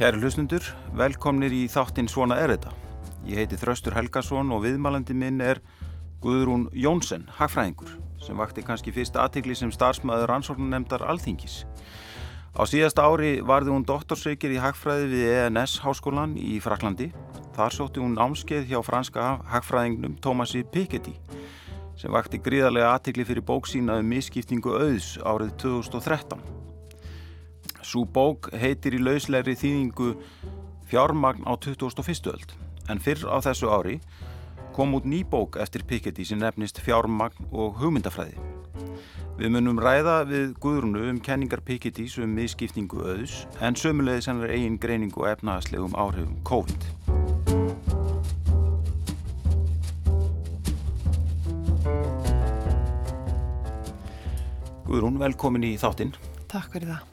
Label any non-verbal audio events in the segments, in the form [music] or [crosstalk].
Kæri hlustundur, velkomnir í þáttinn Svona er þetta. Ég heiti Þraustur Helgason og viðmælandi minn er Guðrún Jónsson, hagfræðingur, sem vakti kannski fyrst aðtikli sem starfsmæður ansóknunemdar Alþingis. Á síðasta ári varði hún doktorsreikir í hagfræði við ENS háskólan í Fraklandi. Þar sótti hún námskeið hjá franska hagfræðingnum Thomasi Piketty, sem vakti gríðarlega aðtikli fyrir bóksína um misskiptingu auðs árið 2013. Sú bók heitir í lauslegri þýðingu Fjármagn á 2001. öld en fyrr á þessu ári kom út ný bók eftir Piketty sem nefnist Fjármagn og hugmyndafræði. Við munum ræða við Guðrunu um kenningar Piketty um miskiptingu auðs en sömulegði sennar eigin greiningu og efnaðslegum áhrifum COVID. Guðrún, velkomin í þáttinn. Takk fyrir það.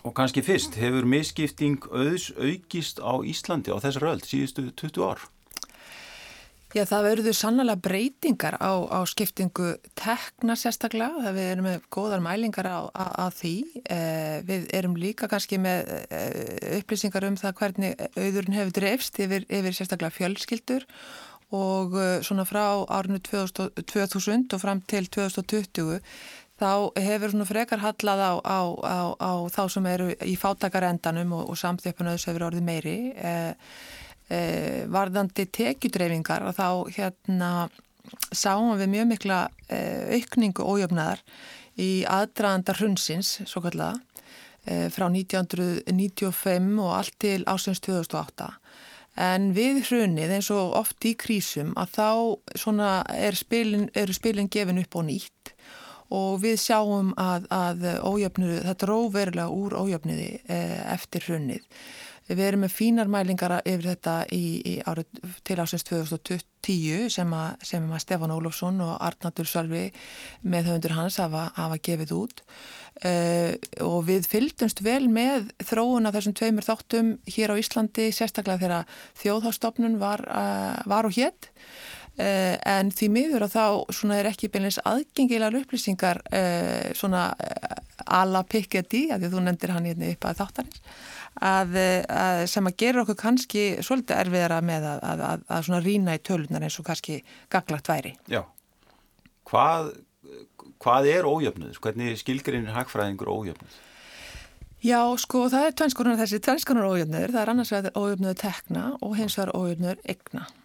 Og kannski fyrst, hefur misskipting auðs aukist á Íslandi á þessar öll síðustu 20 ár? Já, það verður sannlega breytingar á, á skiptingu tekna sérstaklega. Það við erum með góðar mælingar á, á, á því. Eh, við erum líka kannski með eh, upplýsingar um það hvernig auðurinn hefur dreifst yfir, yfir sérstaklega fjölskyldur og eh, svona frá 2000, 2000 og fram til 2020 þá hefur svona frekar hallað á, á, á, á þá sem eru í fátakarendanum og, og samþjöpunauðs hefur orðið meiri. E, e, varðandi tekjudreyfingar og þá hérna sáum við mjög mikla e, aukningu ójöfnaðar í aðdraðanda hrunsins svo kallega frá 1995 og allt til ásins 2008 en við hrunið eins og oft í krísum að þá er spilin, eru spilin gefin upp á nýtt og við sjáum að, að ójöfnuðu, þetta er óverulega úr ójöfnuði eh, eftir hrunnið. Við erum með fínar mælingar yfir þetta í, í árið til ásins 2010 sem að, sem að Stefán Ólofsson og Arnátur Sölvi með höfundur hans hafa, hafa gefið út uh, og við fylgdumst vel með þróun af þessum tveimur þáttum hér á Íslandi sérstaklega þegar þjóðhástofnun var, uh, var og hétt en því miður og þá er ekki beinleins aðgengilegar upplýsingar uh, svona uh, ala Piketty, að því þú nefndir hann hérna upp að þáttanins að, að sem að gera okkur kannski svolítið erfiðara með að, að, að svona rína í tölunar eins og kannski gaglagt væri. Já, hvað, hvað er ójöfnuð? Hvernig skilgarinn er hagfræðingur ójöfnuð? Já, sko, það er tvennskonar þessi tvennskonar ójöfnuður, það er annars vegar ójöfnuður tekna og hins vegar ójöfnuður egna Eh,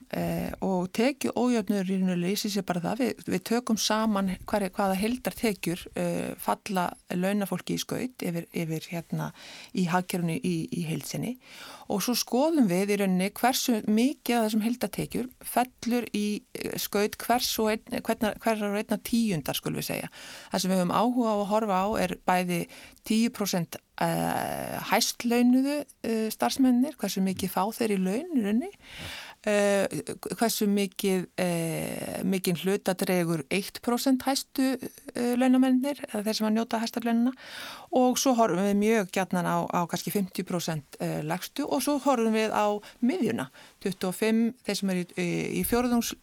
og tekju ójöfnur í rauninu lýsi sér bara það, við, við tökum saman hver, hvaða heldar tekjur eh, falla launafólki í skaut yfir, yfir hérna í hagkerunni í, í heilsinni og svo skoðum við í rauninni hversu mikið af þessum heldatekjur fellur í eh, skaut hversu hverjar einna tíundar skulum við segja. Það sem við höfum áhuga á að horfa á er bæði 10% eh, hæstlaunuðu eh, starfsmennir, hversu mikið fá þeir í laun í rauninni Uh, hversu mikið uh, mikið hlutadregur 1% hæstu uh, launamennir eða þeir sem að njóta hæstarlaunina og svo horfum við mjög gætnan á, á kannski 50% lagstu og svo horfum við á miðjuna. 25 þeir sem er í, í fjörðungs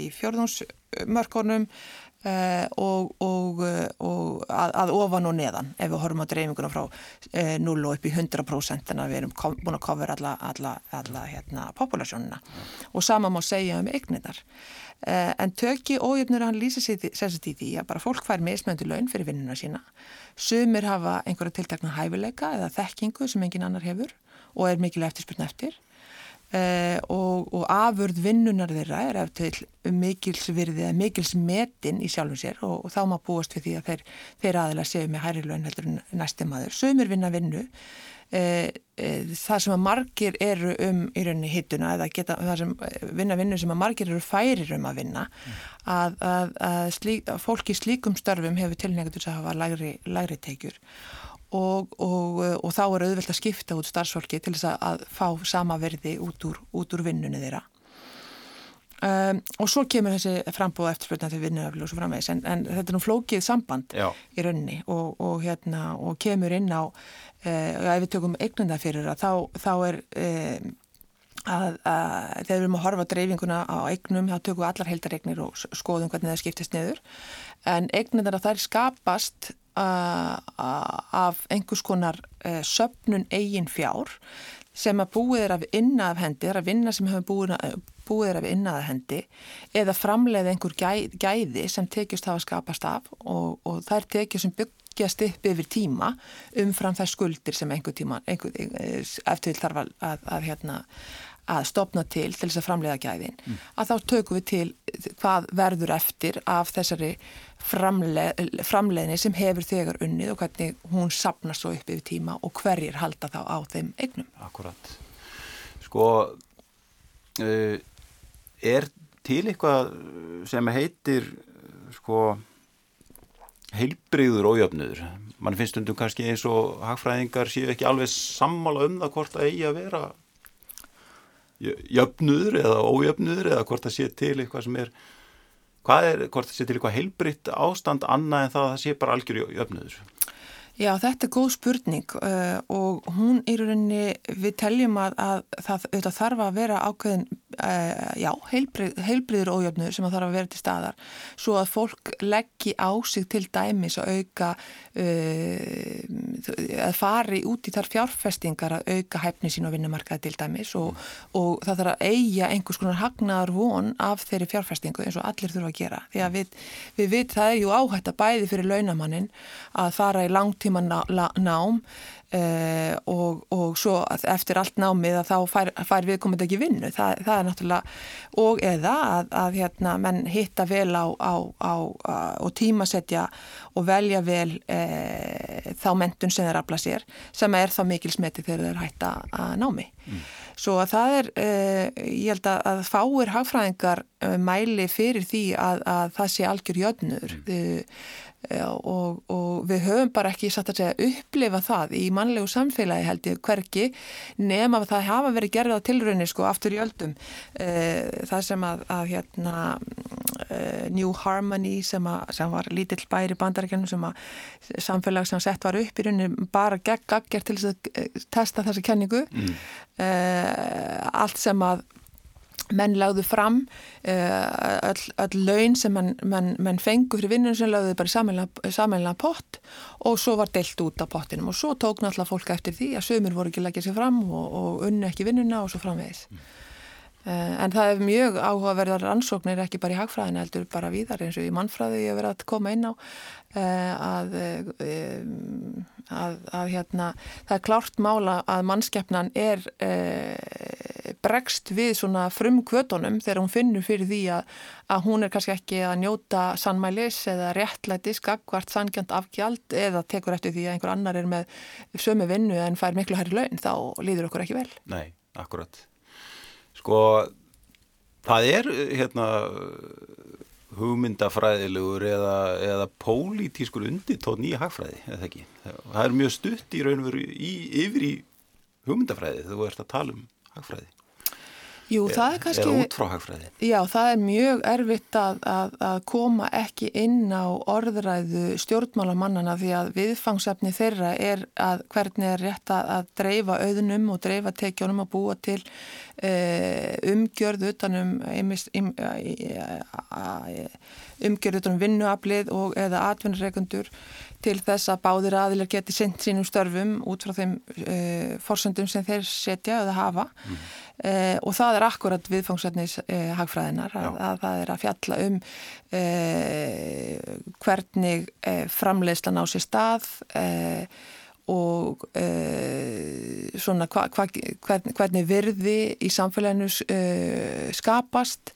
í fjörðungsmörkonum og, og, og að, að ofan og neðan ef við horfum á dreifinguna frá uh, 0 og upp í 100% en að við erum búin að kofra alla, alla, alla hérna, populasjónuna og sama má segja um eigninar en tökki ójöfnur hann lýsir sér sér í því að bara fólk fær mismöndu laun fyrir vinnuna sína. Sumir hafa einhverja tiltakna hæfileika eða þekkingu sem engin annar hefur og er mikil eftirspurn eftir Uh, og, og afurð vinnunar þeirra er eftir mikilsvirði eða mikilsmetin í sjálfum sér og, og þá má búast við því að þeir, þeir aðeins séu með hæri laun heldur næstum aður. Sumir vinna vinnu uh, uh, það sem að margir eru um í rauninni hittuna eða geta, það sem vinna vinnu sem að margir eru færir um að vinna mm. að, að, að, slík, að fólk í slíkum störfum hefur tilnægt til að hafa lægri, lægri teikjur og, og, og þá er auðvelt að skipta út starfsfólki til þess að fá sama verði út úr, út úr vinnunni þeirra. Um, og svo kemur þessi frambóð eftirspilna til vinnuöflu og svo framvegis en, en þetta er nú flókið samband Já. í rauninni og, og, hérna, og kemur inn á uh, ef við tökum eignunda fyrir það þá, þá er uh, að, að þegar við erum að horfa dreifinguna á eignum þá tökum við allar heldaregnir og skoðum hvernig það skiptist niður en eignundar að þær skapast af einhvers konar uh, söpnun eigin fjár sem að búið er af inna af hendi, er að vinna sem hefur búið, er af inna af hendi eða framleiða einhver gæ, gæði sem tekjast hafa skapast af og, og það er tekjast sem byggjast upp yfir tíma umfram þær skuldir sem einhver tíma, einhver, eftir þarf að, að, að hérna að stopna til til þess að framleiða gæðin mm. að þá tökum við til hvað verður eftir af þessari framleð, framleiðni sem hefur þegar unnið og hvernig hún sapnar svo upp yfir tíma og hverjir halda þá á þeim eignum. Akkurat. Sko uh, er til eitthvað sem heitir sko heilbreyður ójöfnuður mann finnst undum kannski eins og hagfræðingar séu ekki alveg sammála um það hvort það eigi að vera jöfnuður eða ójöfnuður eða hvort það sé til eitthvað sem er hvað er, hvort það sé til eitthvað heilbritt ástand annað en það að það sé bara algjör jöfnuður Já, þetta er góð spurning uh, og hún í rauninni, við teljum að, að það auðvitað þarf að vera ákveðin, uh, já, heilbrið, heilbriður ójöfnur sem að þarf að vera til staðar svo að fólk leggji á sig til dæmis að auka, uh, að fari út í þar fjárfestingar að auka hæfni sín og vinnumarkaði til dæmis og, og það þarf að eiga einhvers konar hagnaðar von af þeirri fjárfestingu eins og allir þurfa að gera. Því að við, við veit, það er ju áhætt að bæði fyrir launamannin að fara í langt tíma nám uh, og, og svo eftir allt námið að þá fær, fær viðkomandi ekki vinnu. Það, það er náttúrulega og eða að, að hérna, menn hitta vel á, á, á, á og tímasetja og velja vel uh, þá mentun sem þeir afla sér sem er þá mikil smeti þegar þeir hætta að námi. Mm. Svo að það er, uh, ég held að, að fáir hagfræðingar mæli fyrir því að, að það sé algjör jötnur. Mm. Og, og við höfum bara ekki satt að segja upplifa það í mannlegu samfélagi held ég hverki nema að það hafa verið gerðið á tilraunir sko aftur í öldum það sem að, að hérna New Harmony sem, að, sem var lítill bæri bandarækjanum sem að samfélag sem sett var upp í rauninni bara gegn gagger til þess að testa þessa kenningu mm. allt sem að menn lagðu fram uh, öll, öll laun sem menn, menn, menn fengu fyrir vinnunum sem lagðu bara í samanlega pott og svo var deilt út af pottinum og svo tók náttúrulega fólk eftir því að sömur voru ekki leggjað sér fram og, og unni ekki vinnuna og svo framvegis mm. Uh, en það er mjög áhugaverðar ansóknir ekki bara í hagfræðin heldur bara víðar eins og í mannfræði ég hef verið að koma inn á uh, að að, að hérna, það er klárt mála að mannskeppnan er e, bregst við svona frum kvötunum þegar hún finnur fyrir því að, að hún er kannski ekki að njóta sannmælis eða réttlæti skakvart sangjant afgjald eða tekur eftir því að einhver annar er með sömu vinnu en fær miklu hærri laun þá líður okkur ekki vel. Nei, akkurat. Sko, það er hérna hugmyndafræðilegur eða, eða pólitískur undirtótt nýja hagfræði, eða ekki. Það er mjög stutt í raun og veru yfir í hugmyndafræði þegar þú ert að tala um hagfræði. Jú, það er kannski... Eða út frá hagfræði. Já, það er mjög erfitt að, að, að koma ekki inn á orðræðu stjórnmálamannana því að viðfangsefni þeirra er að hvernig er rétt að, að dreifa auðnum og dreifa tekjónum að búa til uh, umgjörð utanum um, umgjörð utanum vinnuablið og eða atvinnureikundur til þess að báðir aðilar geti sendt sínum störfum út frá þeim uh, forsöndum sem þeir setja eða hafa. Mm. uh, og það er akkurat viðfangsverðnis uh, hagfræðinar að, að það er að fjalla um hvernig framleiðslan á sér stað og svona hva, hva, hvernig virði í samfélaginu skapast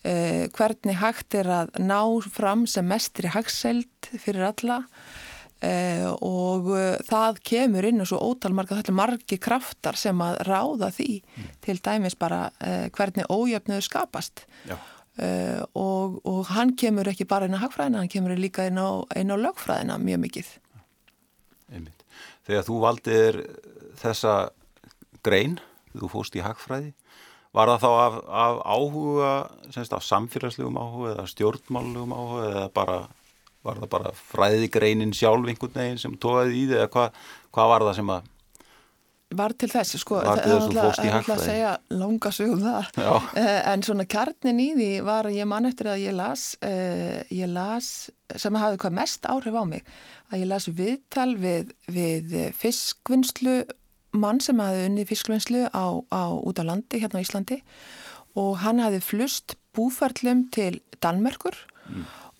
Eh, hvernig hægt er að ná fram sem mestri hagseld fyrir alla eh, og eh, það kemur inn og svo ótalmarga þetta er margi kraftar sem að ráða því mm. til dæmis bara eh, hvernig ójöfnuður skapast eh, og, og hann kemur ekki bara inn á hagfræðina, hann kemur líka inn á, inn á lögfræðina mjög mikið Einmitt. Þegar þú valdir þessa grein, þú fóst í hagfræði Var það þá af, af áhuga, semst af samfélagslegum áhuga eða stjórnmálulegum áhuga eða bara, var það bara fræðigreinin sjálf einhvern veginn sem tóðið í þig eða hvað hva var það sem að var til þess, sko, það er alltaf að segja langa sögum það, Já. [laughs] Eh, en svona kjarnin í því var að ég man eftir að ég las, uh, ég las sem hafði hvað mest áhrif á mig, að ég las viðtal við, við fiskvinnslu mann sem hafði unni á, út á landi, hérna á Íslandi og hann hafði flust búferlum til Danmerkur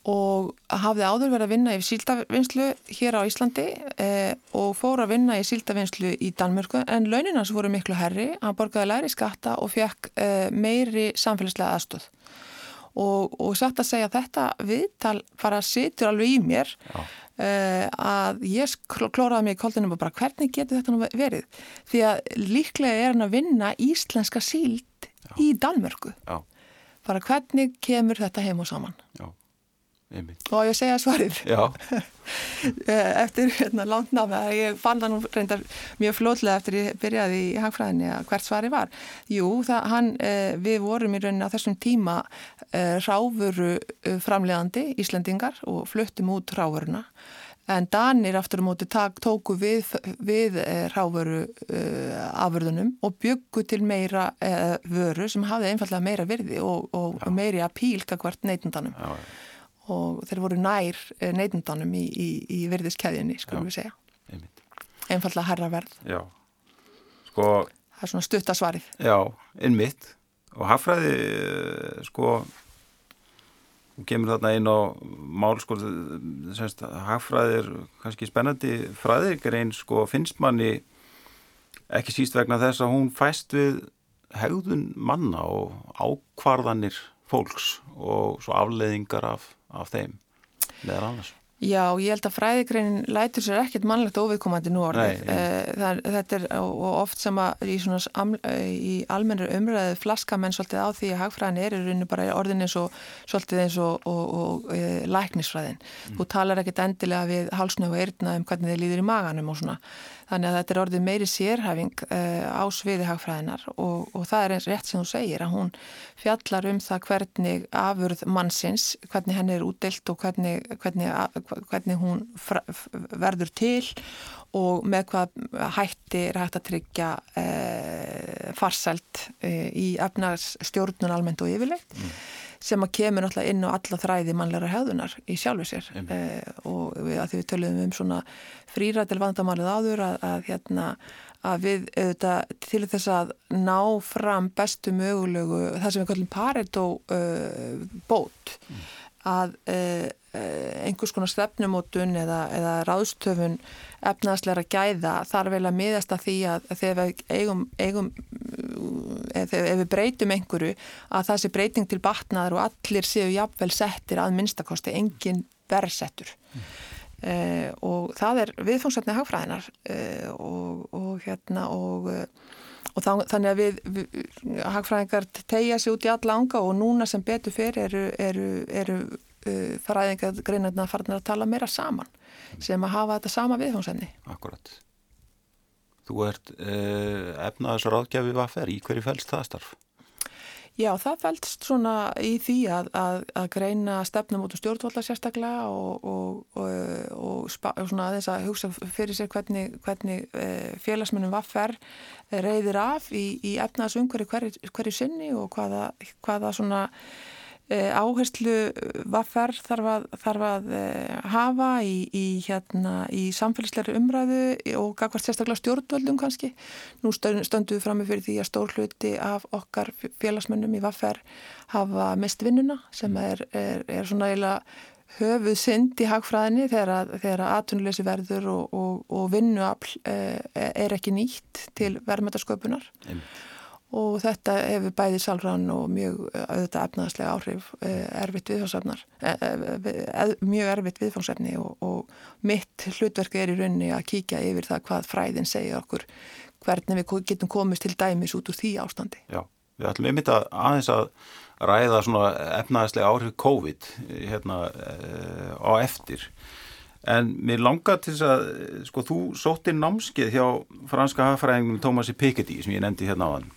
og hafði áður verið að vinna í síldavinnslu hér á Íslandi eh, og fór að vinna í síldavinnslu í Danmörku en launinans voru miklu herri, hann borgaði læri skatta og fekk eh, meiri samfélagslega aðstöð og, og satt að segja þetta viðtal bara situr alveg í mér eh, að ég kló- klóraði mig í koldinum og bara hvernig getur þetta nú verið? Því að líklega er hann að vinna íslenska síld í Danmörku. Já, bara hvernig kemur þetta heim og saman? Já. Og ég segja svarið? [laughs] Eh, eftir hérna, langt námi að ég fann það nú reyndar mjög flótlega eftir ég byrjaði í hagfræðinni að hvert svari var. Jú, það, hann, eh, við vorum í rauninni á þessum tíma eh, ráfuru framlegandi Íslendingar og fluttum út ráfuruna en Danir aftur á móti tak, tóku við, við eh, ráfuru afurðunum og byggu til meira eh, vöru sem hafði einfallega meira virði og, og meiri að pílka hvert neytundanum já, já, og þeir voru nær neytundanum í, í, í virðiskeðjunni, skulum við segja. einmitt. Einfallega herra verð. Já, sko, Það er svona stuttasvarið. já, einmitt. Og hagfræði, eh, sko, hún kemur þarna inn á mál, sko, semst, hagfræði er kannski spennandi fræðigrein, sko, finnst manni ekki síst vegna þess að hún fæst við hegðun manna og ákvarðanir fólks og svo afleiðingar af, af þeim meðan annars. Já, ég held að fræðigreinin lætur sér ekkert mannlegt óviðkomandi nú orðið. Nei. Eh, þetta er oft sem að í, eh, í almennir umræðu flaska menn svolítið á því að hagfræðin er í rauninu bara orðin eins og svolítið eins og, og, og e, læknisfræðin. Þú talar ekkert endilega við hálsnöf og eyrna um hvernig þið líður í maganum og svona. Þannig að þetta er orðið meiri sérhæfing uh, á sviði hagfræðinar og, og það er eins rétt sem þú segir að hún fjallar um það hvernig afurð mannsins, hvernig henni er útdelt og hvernig, hvernig, hvernig hún verður til og með hvað hætti er hægt að tryggja uh, farsælt uh, í efnarsstjórnun almennt og yfirleitt sem að kemur náttúrulega inn á alla þræði mannleira hefðunar í sjálfu sér. Eh, og við, að því við töluðum um svona frýrætil vandamálið áður að, að hérna að við auðvitað til þess að ná fram bestu mögulegu það sem við kallum Pareto uh, bót að uh, einhvers konar stefnumótun eða, eða ráðstöfun efnaðsleira gæða þarf vel að miðast að því að þegar við eigum, eigum ef, ef við breytum einhverju að það sé breyting til batnaðar og allir séu jafnvel settir að minnstakosti engin verðsettur mm. uh, og það er viðfóngsefni hagfræðinar uh, og, og hérna og og þá, þannig að við, við hagfræðingar tegja sig út í alla anga og núna sem betur fyrir eru, eru, eru uh, fræðingar greinarna farnar að tala meira saman sem að hafa þetta sama viðfóngsefni Akkurat. Þú ert uh, efnaðis ráðgjafi vaffer, í hverju fælst það starf? Já, það fælst svona í því að, að, að greina stefnum út um stjórnvalda sérstaklega og, og, og, og, svona aðeins að hugsa fyrir sér hvernig, hvernig eh, félagsmennum vaffer reyðir af í, í efnaðsumhverju hverju, hverju sinni og hvaða, hvaða svona áherslu vaffer þarf að, þarf að hafa í, í, hérna, í samfélagsleiri umræðu og gagvart sérstaklega stjórnvöldum kannski. Nú stöndum við fram með fyrir því að stór hluti af okkar félagsmönnum í vaffer hafa mist vinnuna sem er, er, er svona eiginlega höfuð synd í hagfræðinni þegar, þegar aðtunuleysi verður og, og, og vinnuafl er ekki nýtt til verðmætasköpunar. Einmitt og þetta hefur bæði salrann og mjög auðvitað efnaðslega áhrif erfitt viðfangsefnar mjög erfitt viðfangsefni og, og mitt hlutverk er í rauninni að kíkja yfir það hvað fræðin segja okkur hvernig við getum komist til dæmis út úr því ástandi. Já, við ætlum einmitt að aðeins að ræða svona efnaðslega áhrif COVID hérna á eftir. En mér langar til þess að, sko, þú sóttir námskeið hjá franska hafðfræðingum Tómasi Piketty sem ég nefndi hérna á hann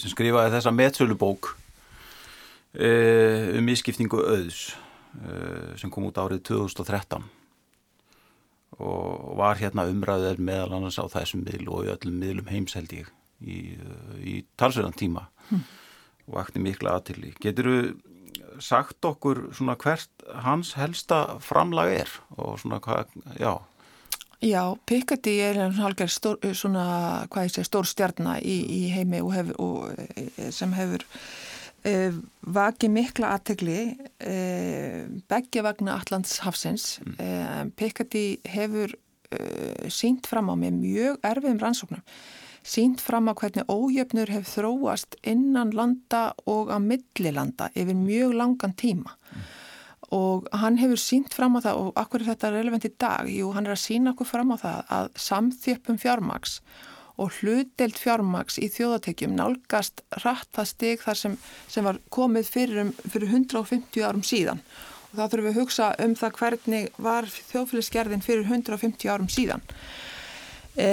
sem skrifaði þessa metsölubók um ískiptingu auðs sem kom út árið 2013 og var hérna umræðið meðal annars á þessum miðl og í öllum miðlum heims held ég í, í talsverðan tíma hm. og ekti mikla aðtili. Getur þú sagt okkur svona hvert hans helsta framlag er og svona hvað, já. Já, Pikati er halgar stór, svona, hvað ég segi, stór stjarnar í, í heimi og hef, og, eh, sem hefur Uh, vaki mikla aðtegli uh, begge vagna Allands Hafsins mm. uh, Piccati hefur sínt fram á með mjög erfiðum rannsóknum sínt fram á hvernig ójöfnur hefur þróast innan landa og á millilanda yfir mjög langan tíma mm. Og hann hefur sínt fram á það og akkur er þetta relevant í dag? Jú, hann er að sína okkur fram á það að samþjöppum fjármaks og hlutdelt fjármaks í þjóðatekjum nálgast rætt það stig þar sem, sem var komið fyrir, um, fyrir 150 árum síðan. Og þá þurfum við að hugsa um það hvernig var þjóðfélagsgerðin fyrir 150 árum síðan. E,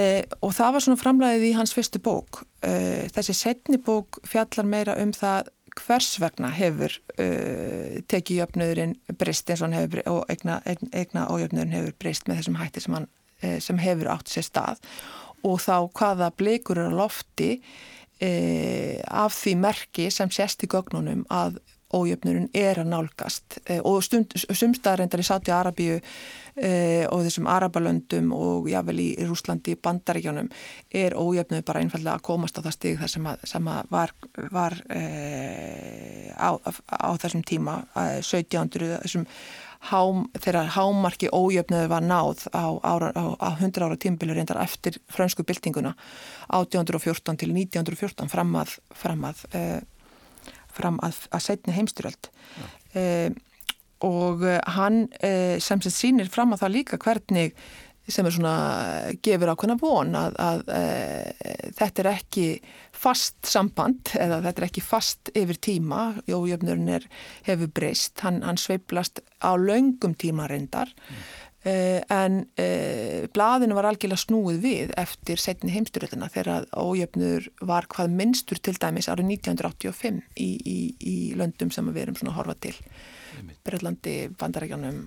og það var svona framlæðið í hans fyrstu bók. E, þessi setni bók fjallar meira um það hvers vegna hefur uh, tekið jöfnöðurinn breyst eins og hefur og eigna, eigna ójöfnöðurinn hefur breyst með þessum hætti sem, hann, uh, sem hefur átt sér stað? Og þá hvaða bleikur eru lofti e, af því merki sem sést í gögnunum að ójöfnurinn er að nálgast. E, og sumstaðarendar í Sáti Arabíu e, og þessum Arabalöndum og jável í Rúslandi bandaríkjónum er ójöfnur bara einfallega að komast á það stig þar sem, að, sem að var, var e, á, á þessum tíma 1700 þessum hám, þegar hámarki ójöfnöðu var náð á, ára, á, á 100 ára tímbilur reyndar eftir frönsku byltinguna 1814 til 1914 fram að fram að, uh, fram að, að setni heimstyröld ja. uh, og hann uh, sem sem sýnir fram að það líka hvernig sem er svona gefur ákveðna von að, að e, þetta er ekki fast samband eða þetta er ekki fast yfir tíma Jójöfnurinn hefur breyst hann, hann sveiplast á laungum tíma reyndar mm. E, en e, blaðinu var algjörlega snúið við eftir setni heimsturöldina þegar Ójöfnur var hvað minnstur til dæmis árið 1985 í, í, í löndum sem við erum svona að horfa til. Breitlandi, Bandarækjanum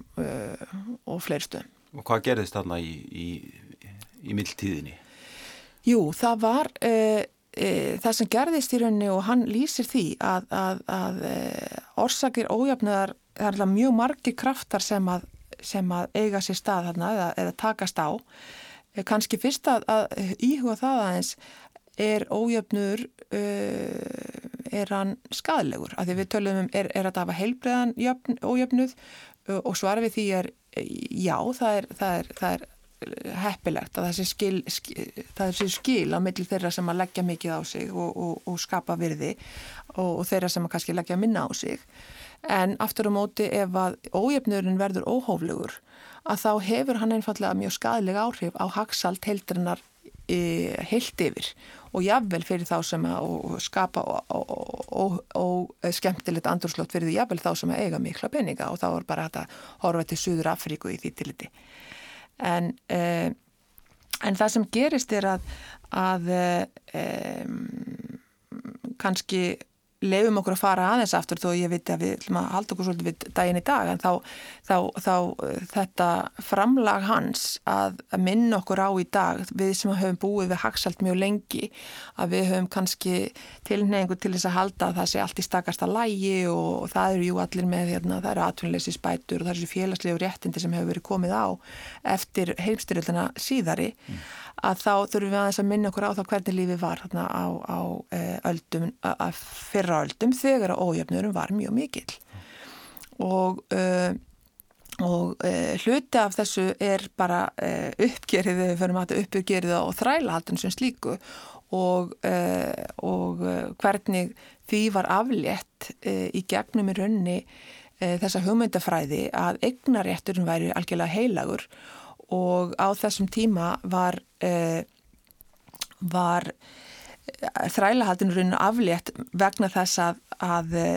og fleirstöðum Og hvað gerðist þarna í, í, í mildtíðinni? Jú, það var uh, það sem gerðist í rauninni og hann lýsir því að, að, að orsakir ójöfnuðar, það er mjög margi kraftar sem að, sem að eiga sér stað þarna eða, eða takast á. Kanski fyrst að íhuga það aðeins er ójöfnur er hann skadlegur að því við tölum um er, er að hafa heilbreðan jöfn, ójöfnuð og svara við því er já, það er, það er, það er heppilegt að það sé skil, skil, það sé skil á milli þeirra sem að leggja mikið á sig og, og, og skapa virði og, og þeirra sem að kannski leggja minna á sig en aftur á móti ef að ójöfnurinn verður óhóflugur að þá hefur hann einfallega mjög skadilega áhrif á hagsalt heildrinnar e, heilt yfir. Og jáfnvel fyrir þá sem að skapa og skemmtilegt andurslótt fyrir því jáfnvel þá sem að eiga mikla peninga. Og þá er bara þetta horfa til Suður Afríku í því tiliti en, eh, en það sem gerist er að, að eh, kannski leifum okkur að fara aðeins aftur þó ég veit að við halda okkur svolítið við daginn í dag en þá, þá, þá þetta framlag hans að, að minna okkur á í dag við sem höfum búið við haxalt mjög lengi að við höfum kannski tilneingu til þess að halda að það sé allt í stakasta lægi og, og það eru jú allir með hérna, það eru atvinnleysi spætur og það eru félagslegu réttindi sem hefur verið komið á eftir heimstyrjöldina síðari mm að þá þurfum við aðeins að minna okkur á þá hvernig lífi var þarna á, á e, öldum, að fyrra öldum þegar að ójöfnurum var mjög mikil og, uh, og uh, hluti af þessu er bara uppgerið, við fyrir maður uppgerið og þrælahaldun sem slíku. Og, og hvernig því var aflétt í gegnum í raunni þessa hugmyndafræði að eignarétturinn væri algjörlega heilagur og á þessum tíma var, uh, var eh, þrælahaldinurinn aflétt vegna þess að, að uh,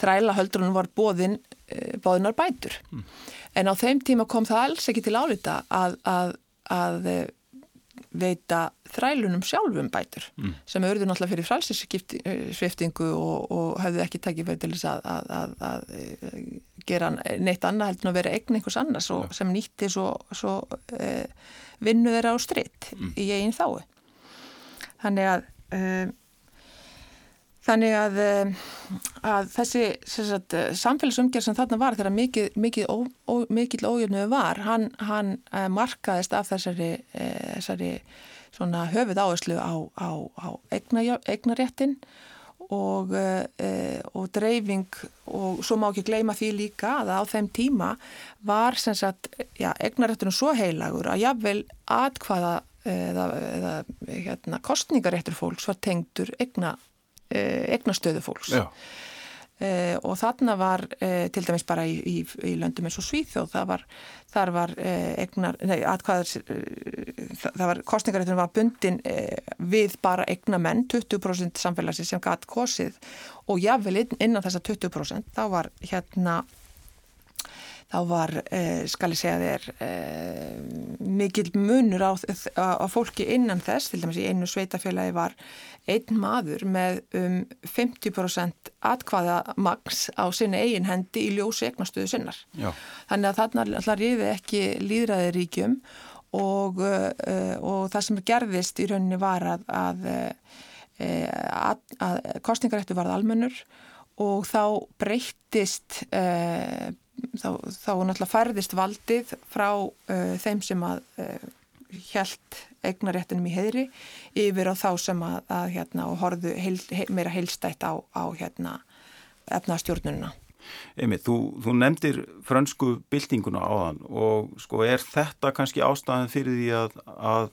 þrælahöldurinn var bóðin, uh, bóðinar bætur. Mm. En á þeim tíma kom það alls ekki til álita að, að, að veita þrælunum sjálfum bætur mm. sem auðvitað náttúrulega fyrir frælsissviftingu og, og hafðu ekki takkið fyrir til þess að, að, að, að gera neitt annað heldur að vera eign einhvers annars og, sem nýtti svo, svo eh, vinnu þeirra á stritt mm. í eigin þái. Þannig að eh, Þannig að, eh, að þessi sagt, samfélagsumgjörð sem þarna var þegar mikið, mikið, ó, ó, mikið ójöfnuðu var, hann, hann eh, markaðist af þessari, eh, þessari höfuð áherslu á, á, á eigna, eignaréttin og, og dreifing og svo má ekki gleyma því líka að á þeim tíma var eignaréttunum svo heilagur að jáfnvel atkvaða eða, eða hérna, kostningaréttur fólks var tengdur eigna egnastöðu eh, fólks. E, og þarna var e, til dæmis bara í, í, í löndum eins og Svíþjóð það var, þar var egnar, nei, atkvæðars það var, kostningaréttunum var bundin við bara egnamenn 20% samfélagsins sem gætt kosið og jáfnvel innan þessa 20% þá var hérna þá var, eh, skal ég segja þér, eh, mikil munur á, á, fólki innan þess, til dæmis í einu sveitafélagi var einn maður með um 50% atkvaða maks á sinni eigin hendi í ljósi egnastöðu sinnar. Já. Þannig að þarna allar ríði ekki líðræði ríkjum og, uh, og það sem gerðist í rauninni var að, að, að, að kostningarættu varð almennur og þá breyttist uh, þá, þá náttúrulega færðist valdið frá uh, þeim sem að uh, hjælt eignaréttinum í heðri yfir á þá sem að, að hérna og horðu heil, heil, meira heilstætt á, á hérna efnastjórnununa. Emi, þú, þú nefndir frönsku byltinguna á þann og sko er þetta kannski ástæðan fyrir því að, að,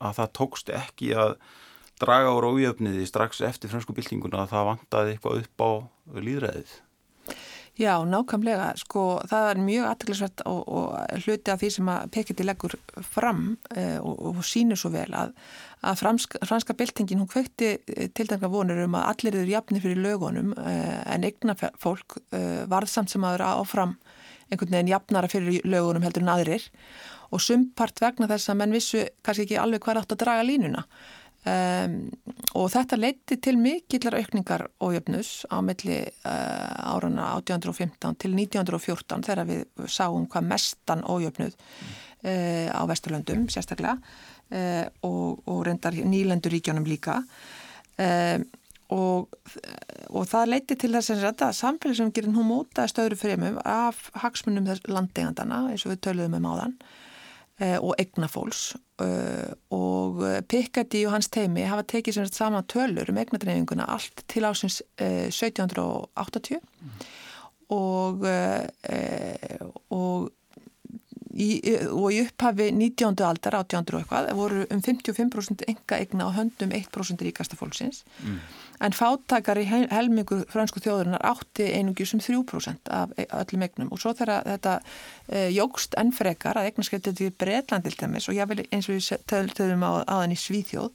að það tókst ekki að draga á rójöfniði strax eftir frönsku byltinguna að það vantaði eitthvað upp á líðræðið? Já, nákvæmlega, sko það er mjög aðtæklusvert og, og hluti af því sem að Pekiti leggur fram eh, og, og sínur svo vel að, að franska, franska byltingin hún kvökti eh, til dænga vonur um að allir eru jafni fyrir lögunum eh, en eigna fólk eh, varð samt sem að vera áfram einhvern veginn jafnara fyrir lögunum heldur en aðrir. Og sumpart vegna þess að menn vissu kannski ekki alveg hvað átt að draga línuna. Um, og þetta leiti til mikillar aukningar ójöfnus á milli uh, árana 1815 til 1914 þegar við sáum hvað mestan ójöfnuð uh, á Vesturlöndum sérstaklega uh, og, og reyndar nýlenduríkjónum líka. Og, og það leiti til þess að samfélagsumgjörn hún mótaði stöðru fremum af hagsmunum landegandana eins og við töluðum um áðan. Eh, og egnafólks eh, og Pikati og hans teimi hafa tekið sem saman tölur um egnadreifinguna allt til ásins 1780 mm. og, og í, og í upphafi 19. aldar 18. og eitthvað voru um 55% enga egna og höndum 1% ríkasta fólksins mm. En fáttakari helmingu fransku þjóðurinnar átti einungjur sem 3% af e, öllum egnum og svo þegar þetta e, jógst enn frekar að egnaskeptið til Breitland til dæmis og ég vil eins og við töðum á aðan í Svíþjóð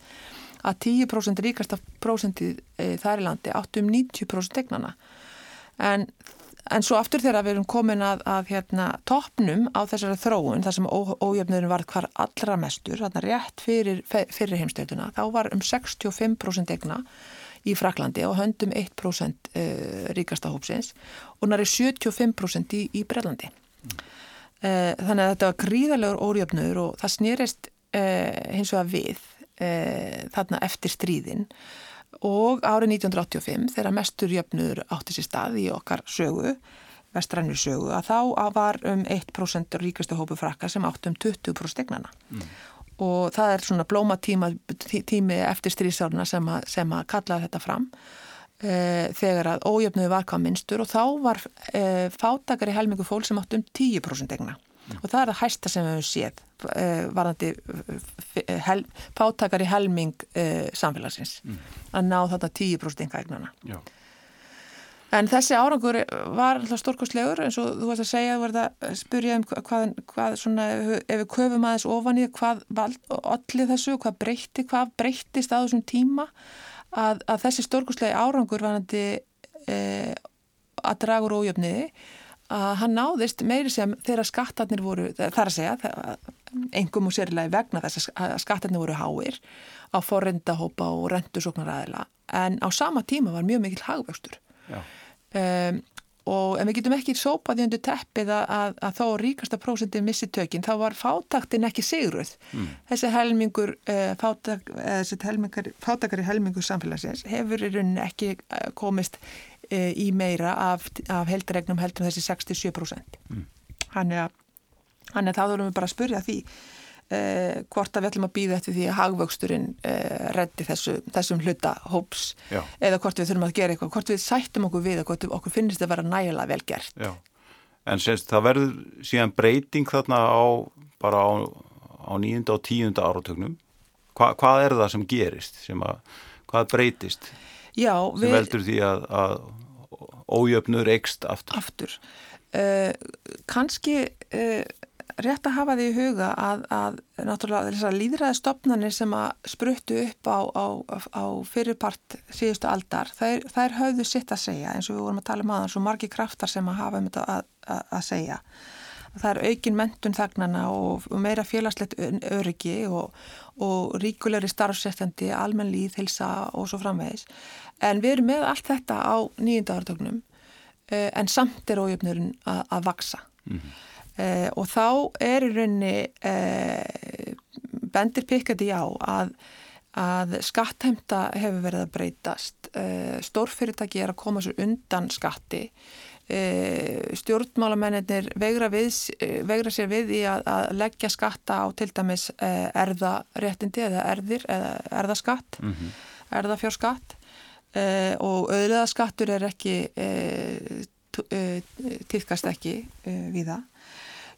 að 10% ríkasta prósentið e, þar í landi áttu um 90% egnana en En svo aftur þegar við erum komin að, að hérna, toppnum á þessari þróun, þar sem ójöfnurinn var hvar allra mestur, rétt fyrir, fyrir heimstölduna, þá var um 65% egna í Fraklandi og höndum 1% uh, ríkasta hópsins og næri 75% í, í Brellandi. Mm. Uh, þannig að þetta var gríðarlegur ójöfnur og það snýrist uh, hins vegar við þarna eftir stríðin og árið 1985 þegar mestur jöfnur átti sér stað í okkar sögu, vestrænur sögu að þá var um 1% ríkastu hópu frakka sem átti um 20% egnana mm. Og það er svona blóma tíma, tími eftir strísárna sem, sem að kalla þetta fram e, þegar að ójöfnuði var hvað minnstur og þá var e, fátakari helmingu fólk sem átti um 10% egna og það er það hæsta sem við hefum séð uh, varðandi hel, pátakar í helming samfélagsins mm. að ná þetta 10% engaegnana en þessi árangur var alltaf stórkostlegur eins og þú varst að segja þú varst að spurja um hvað, hvað svona, ef við köfum aðeins ofan í hvað allir þessu, hvað breytti hvað breyttist á þessum tíma að, að þessi stórkostlegi árangur varðandi að draga úr ójöfniði að hann náðist meiri sem þeirra skattarnir voru, þar að segja engum og sérilega vegna þess að skattarnir voru háir á forrendahópa og rendusóknaræðila en á sama tíma var mjög mikil hagvöxtur um, og en við getum ekki sópaði undir teppið að, að, að þá ríkasta prósentin missi tökinn, þá var fátaktin ekki sigruð. Mm. Þessi helmingur uh, fátak, uh, þessi helmingar, fátakari helmingur samfélagsins hefur í rauninni ekki uh, komist í meira af, af heldaregnum heldur þessi 67%. Mm. Þannig að, að þá þurfum við bara að spurja því eh, hvort að við ætlum að býða eftir því að hagvöxturinn eh, reddi þessu, þessum hluta hóps Já. eða hvort við þurfum að gera eitthvað, hvort við sættum okkur við og hvort okkur finnist að vera nægilega vel gert. Já. En semst það verður síðan breyting þarna á bara á, á nýjunda og tíunda áratögnum. Hva, hvað er það sem gerist? Sem að, hvað breytist? Já, sem við... veldur því að, að ójöfnur ekst aftur. Aftur. Uh, Kanski uh, rétt að hafa því í huga að, að náttúrulega þessar líðræði stopnarnir sem að spruttu upp á, á, á fyrirpart síðustu aldar, þær, þær höfðu sitt að segja eins og við vorum að tala um aðan svo margi kraftar sem að hafa um þetta að, að, að segja. Það er aukin mentun þagnana og, meira félagslegt öryggi og, og ríkulegri starfsrættandi, almenn líð, hilsa og svo framvegis. En við erum með allt þetta á nýjöndavartögnum eh, en samt er ójöfnurinn að vaksa. Mm -hmm. Eh, og þá er í raunni eh, bendir pikkandi á að, að skattheimta hefur verið að breytast. Eh, stórfyrirtæki er að koma sér undan skatti. Eh, stjórnmálamennir vegra, við, eh, vegra sér við í að, að leggja skatta á til dæmis eh, erðaréttindi eða erðir eða erðaskatt mm -hmm. erðafjárskatt og auðleðaskattur er ekki týðkast ekki við það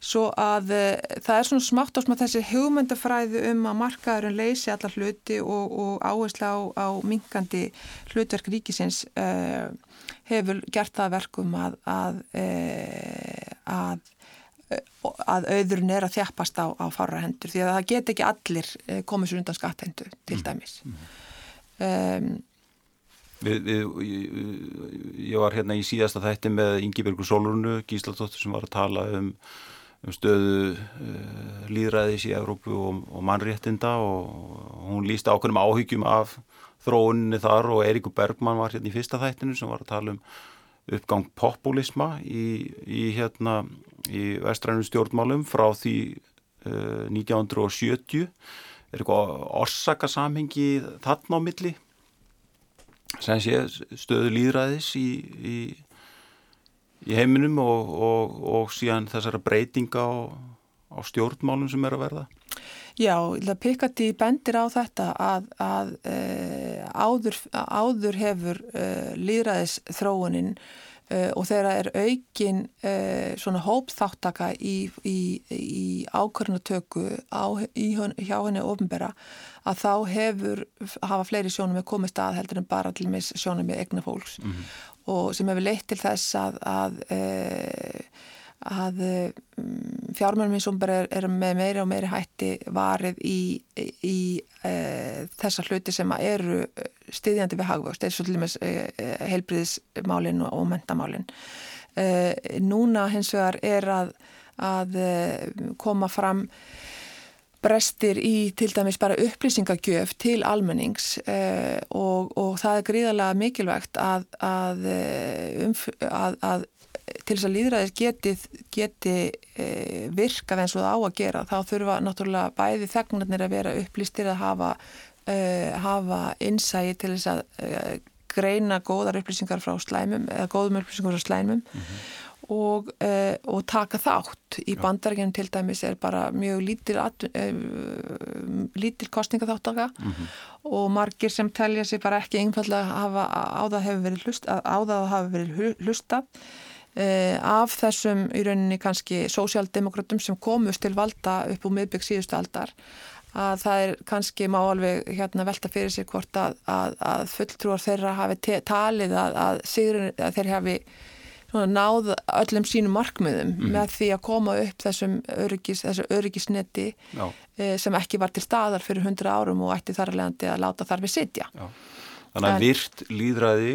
svo að uh, það er svona smátt og smátt þessi hugmyndafræði um að markaðurinn leysi allar hluti og, og áherslu á, á minkandi hlutverk ríkisins uh, hefur gert það verkum að að, uh, að að auðurinn er að þjafpast á, á fara hendur því að það get ekki allir komið sér undan skatthendu til mm. dæmis um, við, við, ég var hérna í síðasta þætti með Ingi Bergur Solurnu Gísladóttur sem var að tala um um stöðu uh, líðræðis í Evrópu og, og mannréttinda og hún líst ákveðnum áhyggjum af þróuninni þar og Eiríkur Bergman var hérna í fyrsta þættinu sem var að tala um uppgang populisma í, í hérna í vestrænum stjórnmálum frá því uh, 1970 er eitthvað orsakasamhengi þarna á milli? Sem sé stöðu líðræðis í, í í heiminum og, og, og síðan þessara breytinga á, á stjórnmálum sem er að verða? Já, Pikati bendir á þetta að, að e, áður, áður hefur e, líðræðis þróunin e, og þeirra er aukin svona hópþáttaka í, í, í ákvörnutöku hjá henni ofinbera að þá hefur hafa fleiri sjónum með komist að heldur en bara til mis sjónum með egna fólks mm -hmm og sem hefur leitt til þess að, að, eh, að, að mm, fjármjörnum eins og bara er, er með meiri og meiri hætti varið í, í e, þessa hluti sem eru stiðjandi við hagvöxt, eins og til dæmis e, heilbriðismálinn og mentamálinn. E, núna hins vegar er að koma fram brestir í til dæmis bara upplýsingagjöf til almennings eh, og, og það er gríðarlega mikilvægt að, að, eh, umf, að, að til þess að líðræðis geti, geti eh, virkað eins og það á að gera þá þurfa náttúrulega bæði þegnarnir að vera upplýstir að hafa, eh, hafa innsægi til þess að eh, greina góðar upplýsingar frá slæmum eða góðum upplýsingar frá slæmum. Mm -hmm og, uh, og taka þátt. Í bandarækjum til dæmis er bara mjög lítil, uh, lítil kostningaþáttaka mm -hmm. og margir sem telja sér bara ekki einfallega hafa, á það hefur verið hlust, á það hafa verið hlustað. Uh, af þessum í rauninni kannski sósjaldemokratum sem komust til valda upp úr miðbygg síðustu aldar að það er kannski má alveg hérna velta fyrir sig hvort að, að, að fulltrúar þeirra hafi talið að, að þeir hafi náð öllum sínum markmiðum mm -hmm. með því að koma upp þessum öryggis, öryggisneti e, sem ekki var til staðar fyrir hundra árum og ætti þar alveg að láta þar við sitja. Já. Þannig að en, virt líðræði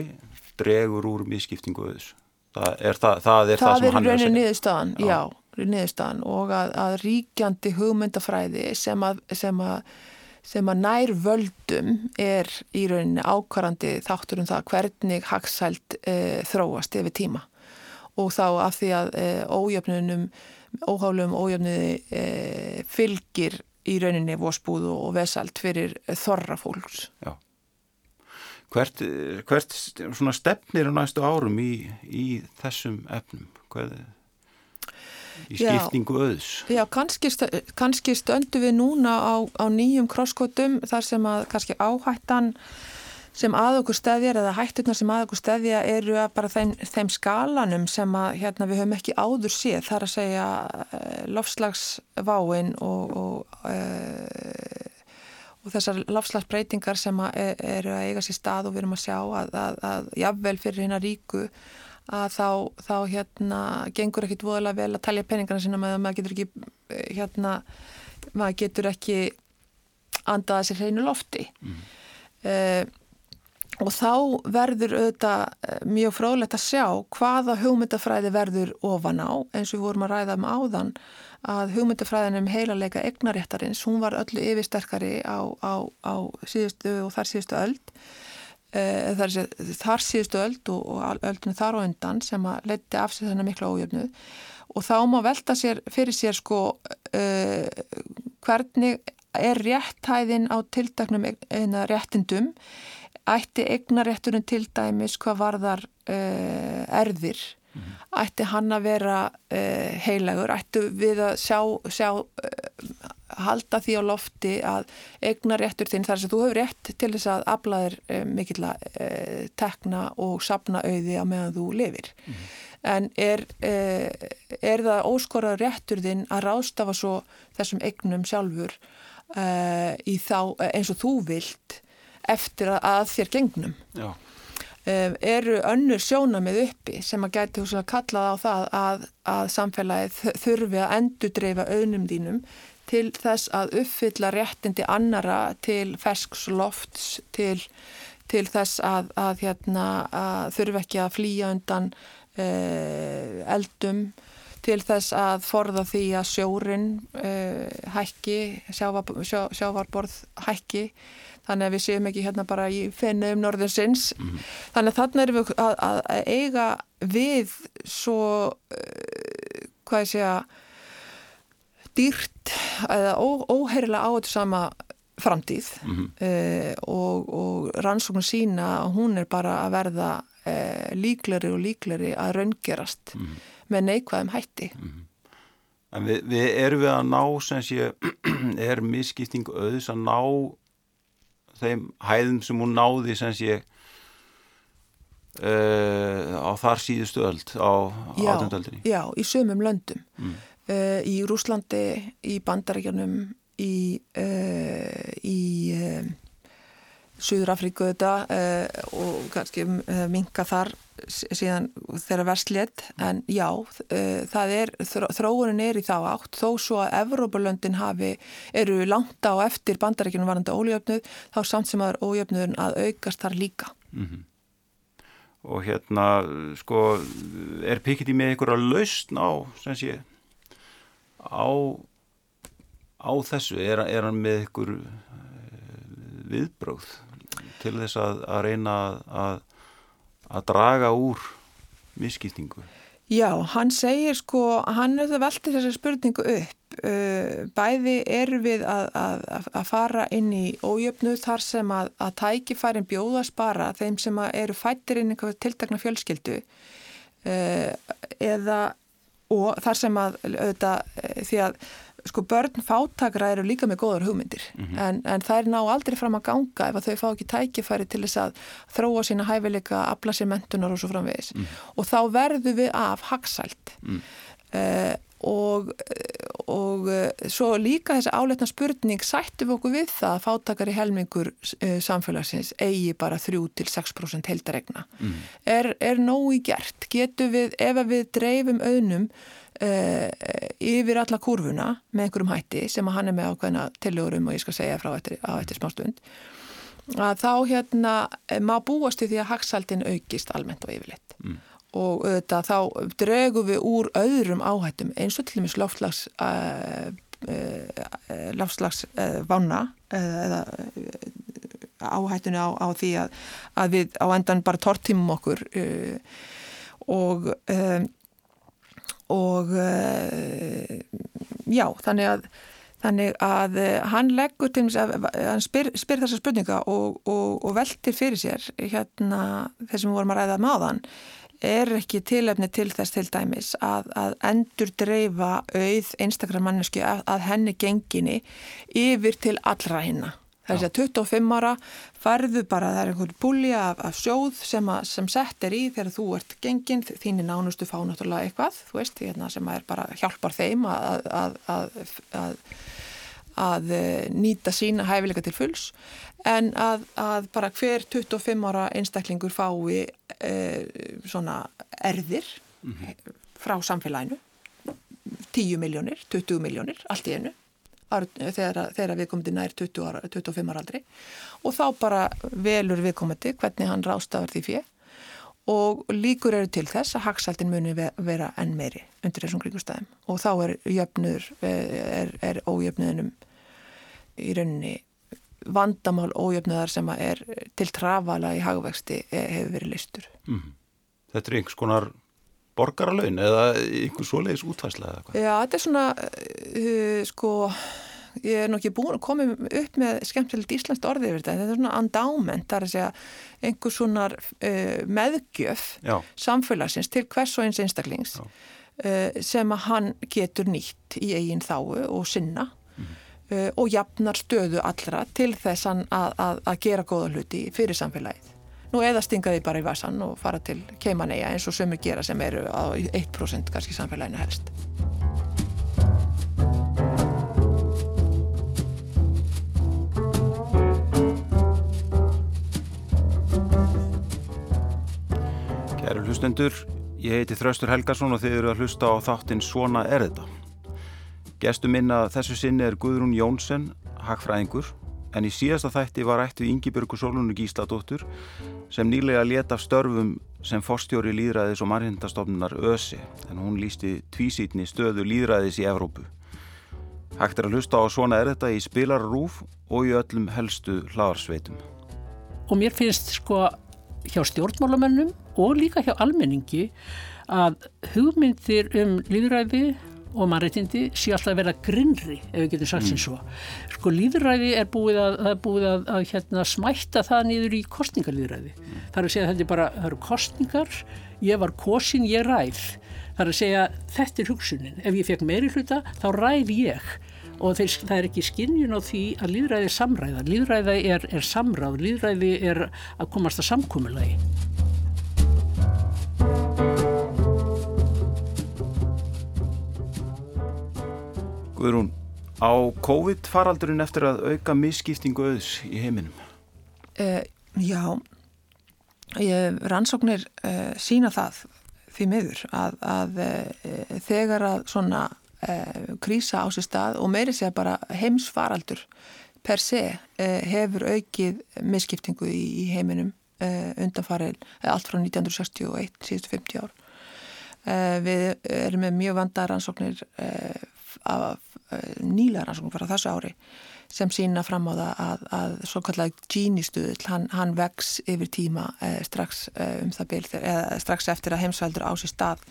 dregur úr miskiptingu þessu. Það er það, það, er það, það sem hann er að segja. Það er raunin niðurstaðan, já. já. niðurstaðan og að, að ríkjandi hugmyndafræði sem að, sem að sem að nær völdum er í rauninni ákvarandi þáttur um það hvernig hagsælt e, þróast yfir tíma og þá af því að e, ójöfnunum, óhálum ójöfnuði e, fylgir í rauninni vósbúðu og vesalt fyrir þorra fólks. Já. Hvert, hvert stefnir á næstu árum í, í þessum efnum? Hvað, í skiptingu öðs? Já, kannski, kannski stöndu við núna á, á nýjum krosskotum þar sem að kannski áhættan sem að okkur stefjar eða hætturnar sem að okkur stefja eru að bara þeim, þeim skalanum sem að hérna, við höfum ekki áður séð þar að segja uh, lofslagsváin og, og, uh, og þessar lofslagsbreytingar sem er, eru að eiga sér stað og við erum að sjá að, að, að jafnvel fyrir hérna ríku að þá, þá hérna gengur ekkit voðalega vel að talja peningarna sína með að maður getur ekki eh, hérna, maður getur ekki andaða sér hreinu lofti mm. uh, Og þá verður auðvitað eh, mjög frólægt að sjá hvaða hugmyndafræði verður ofan á eins og við vorum að ræða um áðan að hugmyndafræðin um heilarleika egnaréttarins, hún var öllu yfirsterkari á, á, á síðustu og þar síðustu öld e, þar, þar síðustu öld og, og öldinu þar og undan sem að leti af sig þennan miklu ójöfnu og þá má velta sér fyrir sér sko e, hvernig er réttæðin á tiltaknum réttindum ætti eignarétturinn til dæmis hvað varðar uh, erðir mm -hmm. ætti hann að vera uh, heilagur, ætti við að sjá, sjá uh, halda því á lofti að eignaréttur þinn þar sem þú hefur rétt til þess að aflaðir mikill að tekna og sapna auði á meðan þú lifir mm -hmm. en er, er það óskoraður réttur þinn að rástafa svo þessum eignum sjálfur í þá eins og þú vilt eftir að þér gengnum. Um, eru önnur sjónamið uppi sem að gæti hús að kalla á það að, að samfélagið þurfi að endudreifa auðnum þínum til þess að uppfylla réttindi annara til fersks lofts til, til þess að, að, hérna, að þurfi ekki að flýja undan uh, eldum til þess að forða því að sjórin uh, hækki, sjávar, sjá, sjávarborð hækki þannig að við séum ekki hérna bara í fennu um norðinsins mm -hmm. þannig að þarna erum við að, að, að eiga við svo uh, hvað ég segja dýrt eða ó, óheirilega á þetta sama framtíð mm -hmm. uh, og, og rannsóknum sína að hún er bara að verða uh, líkleri og líkleri að raungerast mm -hmm. með neikvæðum hætti mhm. En við, við erum við að ná sem sé [clears throat] er misskipting auðs að ná þeim hæðum sem hún náði sem sé uh, á þar síðustu öll á átundöldinni. Já, í sömum löndum. Mm. Uh, í Rúslandi, í Bandaríkjanum, í, uh, í Suður Afríku þetta og kannski minka þar síðan þeirra verslétt en já, uh, það er þróunin er í þá átt. Þó svo að Evrópulöndin hafi eru langt á eftir bandarækjunum varandi ójöfnuð þá samt sem að ójöfnuðun að aukast þar líka. Mm -hmm. Og hérna sko er Piketty með að lausn á sem sé á, á þessu? Er, er hann með uh, viðbróð til þess að, að reyna að að draga úr misskiptingu? Já, hann segir sko, hann það veltið þessar spurningu upp. Uh, bæði er við að, að, að fara inn í ójöfnu þar sem að, að tækifærin bjóðast bara þeim sem eru fættir inn í tiltakna fjölskyldu uh, eða og þar sem að auðvitað, því að sko börn fátakra eru líka með góðar hugmyndir mm -hmm. en, en það er ná aldrei fram að ganga ef að þau fá ekki tækifæri til þess að þróa sína hæfileika, afla sér mentunar og svo framvegis mm -hmm. og þá verður við af hagsælt mm. uh, og, og uh, svo líka þessi áleitna spurning sættum við okkur við það að fátakari helmingur uh, samfélagsins eigi bara 3-6% heldaregna mhm. er, er nógu gert getur við, ef við dreifum auðnum Uh, yfir alla kurvuna með einhverjum hætti sem að hann er með ákveðina tilurum og ég skal segja frá eftir, eftir smá stund að þá hérna eh, má búast í því að haxaldin aukist almennt og yfirleitt mm. og auðvitað þá dregum við úr öðrum áhættum eins og til dæmis loftslags uh, uh, loftslags uh, vána eða áhættunni á, á því að, að við á endan bara tortímum okkur og um, og já, þannig að Þannig að hann leggur til hann spyr, spyr þessa spurninga og, og, og veltir fyrir sér hérna þessum við vorum að ræða maðan er ekki tilefni til þess til dæmis að, að endur dreifa auð einstakra mannesku að, að henni genginni yfir til allra hinna. Það er að 25 ára farðu bara, það er einhvern búli af, af sjóð sem, að, sem sett er í þegar þú ert gengin, þínir nánustu fá náttúrulega eitthvað, þú veist, hérna, sem er bara hjálpar þeim að að eh, nýta sína hæfileika til fulls. En að, að bara hver 25 ára einstaklingur fái e, svona erðir mm -hmm. frá samfélaginu. 10 miljónir, 20 miljónir allt í einu þegar, þegar viðkomandi nær 20 ára, 25 ára aldri og þá bara velur viðkomandi hvernig hann rástafar því fyrir og líkur eru til þess að haksaldin muni vera enn meiri undir þessum kringustæðum og þá er jöfnur, er, er ójöfnuðinum í rauninni vandamál ójöfnuðar sem er til trafala í hagvexti e, hefur verið listur. Mm. Þetta er einhvers konar borgarlaun eða einhvers svoleiðis útvæsla eða hvað? Já, þetta er svona, uh, sko, ég er nokkið búin að koma upp með skemmtilegt íslenskt orðið yfir þetta, þetta er svona andáment, það er að segja einhvers svona uh, meðgjöf Já. samfélagsins til hvers og eins einstaklings uh, sem að hann getur nýtt í eigin þáu og sinna uh, og jafnar stöðu allra til þess að, að, að gera góða hluti fyrir samfélagið. Nú eða stingaði bara í vasan og fara til keimaneia eins og sömu gera sem eru á 1% kannski samfélaginu helst. Kæru hlustendur, ég heiti Þraustur Helgarsson og þið eru að hlusta á þáttinn Svona er þetta. Gestur minna þessu sinni er Guðrún Jónsson, hagfræðingur, en í síðasta þætti var ættu Yngibjörgu Solunu Gísladóttur sem nýlega leta störfum sem forstjóri líðræðis og margindastofnunar ÖSI, en hún lísti tvísýtni stöðu líðræðis í Evrópu. Hægt er að hlusta á svona er þetta í spilarrúf og í öllum helstu hlaðarsveitum. Og mér finnst sko hjá stjórnmálamennum og líka hjá almenningi að hugmyndir um líðræði og mannreitindi sé alltaf að vera grinnri ef við getum sagt sem mm. svo sko líðræði er búið að, er búið að, að hérna, smætta það niður í kostningalíðræði mm. það er að segja að þetta er bara það eru kostningar, ég var kosin, ég ræð. Það er að segja þetta er hugsunin, ef ég fekk meiri hluta þá ræð ég. Og þeir, það er ekki skinnjun á því að líðræði er samræða. Líðræði er, er samráð, líðræði er að komast að samkúmulagi Guðrún, á COVID faraldurinn eftir að auka misskiptingu auðs í heiminum? Uh, já, ég, rannsóknir uh, sína það því miður að, að uh, þegar að svona krísa á sér stað og meiri sé að bara heimsfaraldur per se hefur aukið misskiptingu í, í heiminum undanfarið allt frá 1961, síðustu 50 ár. Við erum með mjög vandar rannsóknir af Eh, nýlega rannsóknum frá þessu ári sem sína fram á það að, að svo kallar Gini-stuðl, hann, hann vex yfir tíma eh, strax eh, um það byrð, eða strax eftir að heimsveldur á sér stað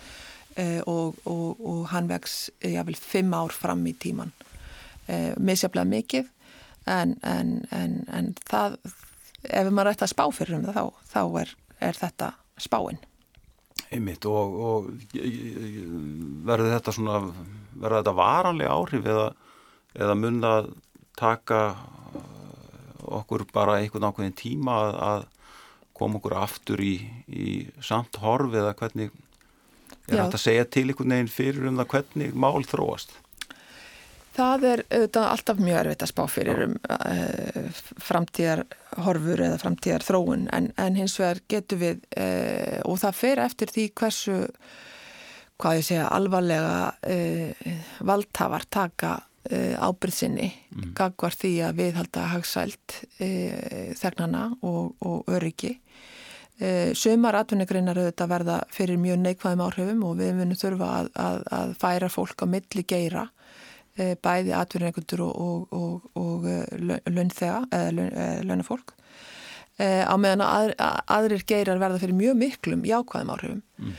eh, og, og, og hann vex jáfnveil fimm ár fram í tíman eh, misjaflega mikið en, en, en, en það ef maður ætti að spá fyrir um það þá, þá er, er þetta spáinn Einmitt og, og verður þetta svona, verður þetta varanlega áhrif eða, eða munna taka okkur bara einhvern ákveðin tíma að, að koma okkur aftur í, í samt horf eða hvernig er þetta að segja til einhvern veginn fyrir um það hvernig mál þróast? Það er auðvitað alltaf mjög erfitt að spá fyrir um uh, framtíðarhorfur eða framtíðar þróun en, en hins vegar getur við uh, og það fer eftir því hversu hvað ég segja alvarlega uh, valdhafar taka ábyrðsynni mm. gagvar því að við halda hagsælt þegnana og, og öryggi. Sumar atvinnigreinar auðvitað verða fyrir mjög neikvæðum áhrifum og við munum þurfa að, að, að færa fólk á milli geira bæði atvinnigundur og, og, og, og launþega eða launafólk e, á meðan að, aðrir geirar verða fyrir mjög miklum jákvæðum áhrifum mm.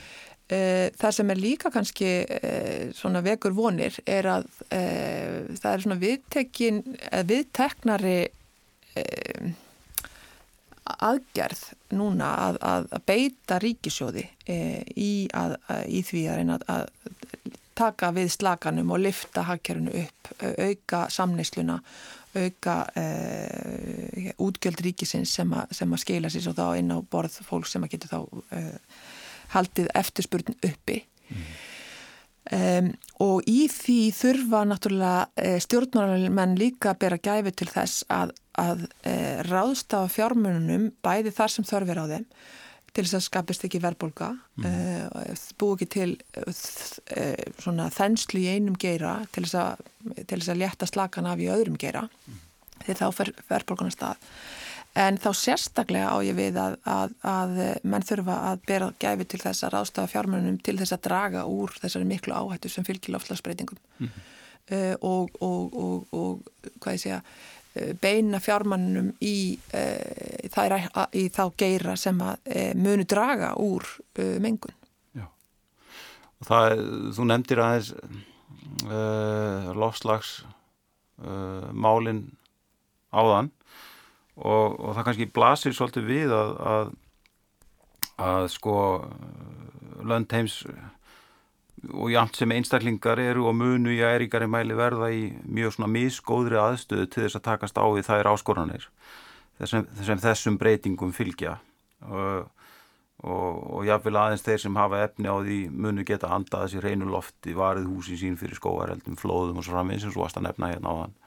e, það sem er líka kannski e, svona vekur vonir er að e, það er svona viðtekin viðteknari aðgerð núna að, að, að beita ríkisjóði e, í, að, í því að reyna að taka við slaganum og lifta hagkerfunu upp, auka samneysluna, auka e, útgjöld ríkisins sem, sem að skila sér svo þá inn á borð fólk sem að getur þá e, haldið eftirspurn uppi. Mm. Um, og í því þurfa náttúrulega e, stjórnmálamenn líka að bera gæfi til þess að, að e, ráðstafa fjármununum bæði þar sem þörfir á þeim til þess að skapist ekki verðbólka mm. e, bú ekki til svona þenslu í einum geira til þess að, til þess að létta slakan af í öðrum geira mm. því þá fer verðbólkuna stað En þá sérstaklega á ég við að, að, að menn þurfa að bera gæfi til þess að ráðstafa fjármennunum til þess að draga úr þessari miklu áhættu sem fylgir lofslagsbreytingum mm uh, og, og, og, og hvað ég segja, uh, beina fjármennunum í, þær, í þá geira sem að munu draga úr mengun. Já, og það, þú nefndir aðeins lofslagsmálinn áðan og, og það kannski blasir svolítið við að, að, að sko lönd heims og jæmt sem einstaklingar eru og munu í æríkari mæli verða í mjög svona misgóðri aðstöðu til þess að takast á við þær áskoranir þessum, þessum, þessum breytingum fylgja. Og, og, og jáfnvel aðeins þeir sem hafa efni á því munu geta andað sér hreinu lofti varið húsi sín fyrir skóareldum, flóðum og svo framveginn sem svo aðst að nefna hérna á þann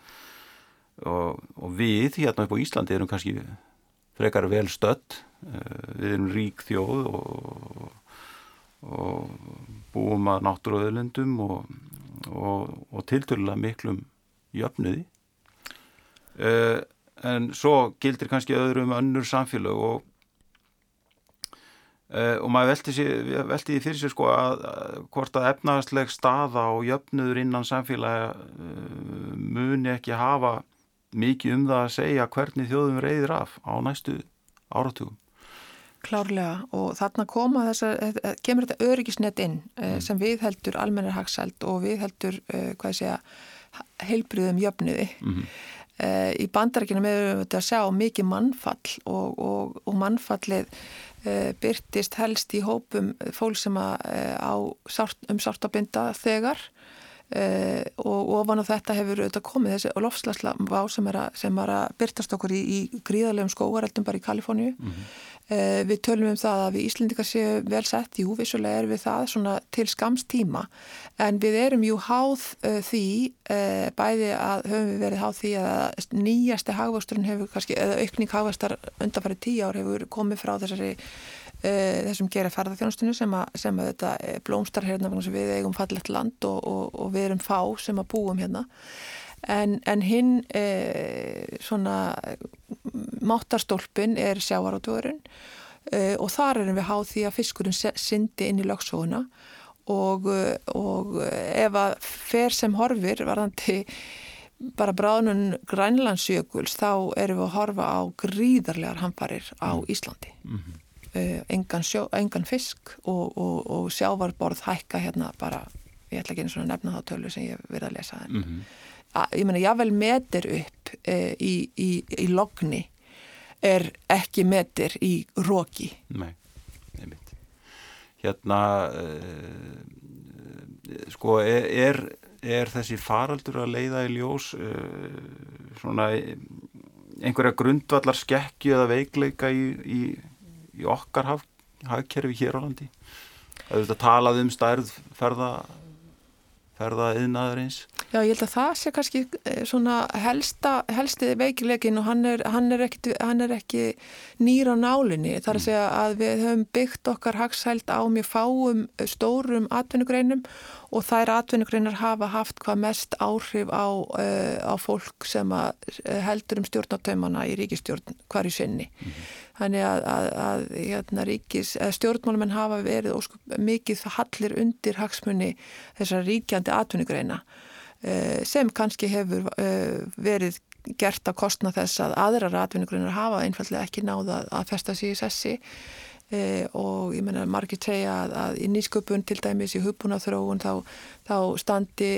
og, og við hérna upp á Íslandi erum kannski frekar vel stött eh, við erum rík þjóð og, og búum að náttúruöðlendum og, og tilturlega miklum jöfnuði uh, en svo gildir kannski öðrum önnur samfélag og uh, og maður velti, sér, velti því fyrir sér sko að, að hvort að efnaðsleg staða og jöfnuður innan samfélag uh, muni ekki hafa mikið um það að segja hvernig þjóðum reyðir af á næstu áratugum. Klárlega og þarna koma þess að kemur þetta öryggisnett inn eh, mm. sem við heldur almennir hagsælt og við heldur, eh, hvað ég segja, heilbriðum jöfniði. Mm. Í bandarækina meðum við að sjá mikið mannfall og, og, og mannfallið byrtist helst í hópum fólk sem að, á um sártabinda þegar og ofan á þetta hefur auðvitað komið þessi lofslagsla sem er að, að byrtast okkur í, í gríðarlegum skóareldum bara í Kaliforníu mm við tölum um það að við Íslendikar séu vel sett. Jú vissulega er við það svona til skamstíma en við erum jú háð uh, því bæði að höfum við verið háð því að nýjasti hagvasturinn hefur kannski, eða aukning hagvastar undanfærið tíu ár hefur komið frá þessari Eh, þessum gera ferðarþjónustinu sem að, sem að þetta eh, blómstar hérna við eigum fallett land og, og, og við erum fá sem að búum hérna en, en hinn e, svona máttarstólpin er sjávarótugurinn e, og þar erum við háð því að fiskurinn syndi inn í lögsóuna og, og ef að fer sem horfir varðandi bara bráðnun grænlandsjökuls þá erum við að horfa á gríðarlegar hamfarir á mm. Íslandi mm -hmm engan, sjó, engan fisk og, og, og sjávarborð hækka hérna bara, ég ætla ekki eins og nefna þá tölu sem ég verði að lesa en mm -hmm. Ég menna, jável metir upp uh, í, í, í logni er ekki metir í róki Nei, nefnitt Hérna uh, sko, er, er er þessi faraldur að leiða í ljós svona einhverja grundvallar skekkju eða veikleika í, í okkar haf, hafkerfi hér á landi? Að þetta talað um stærð ferða ferða yðnaðarins Já, ég held að það sé kannski eh, svona helsta, helsti veikilegin og hann er, hann er, ekki, hann er ekki nýra nálinni. Það er að segja að við höfum byggt okkar hagsælt á mjög fáum stórum atvinnugreinum og þær atvinnugreinar hafa haft hvað mest áhrif á, uh, á fólk sem heldur um stjórnatöymana í ríkistjórn hverju sinni. Mm -hmm. Þannig að, að, að hérna, ríkis, stjórnmálumenn hafa verið óskup, mikið hallir undir hagsmunni þessar ríkjandi atvinnugreina Eh, sem kannski hefur eh, verið gert að kostna þess að aðrar atvinnugrunar hafa einfallega ekki náða að festa sig í sessi. E, og ég menna margir segja að, að í nýsköpun til dæmis í hugbúnaþróun þá, þá standi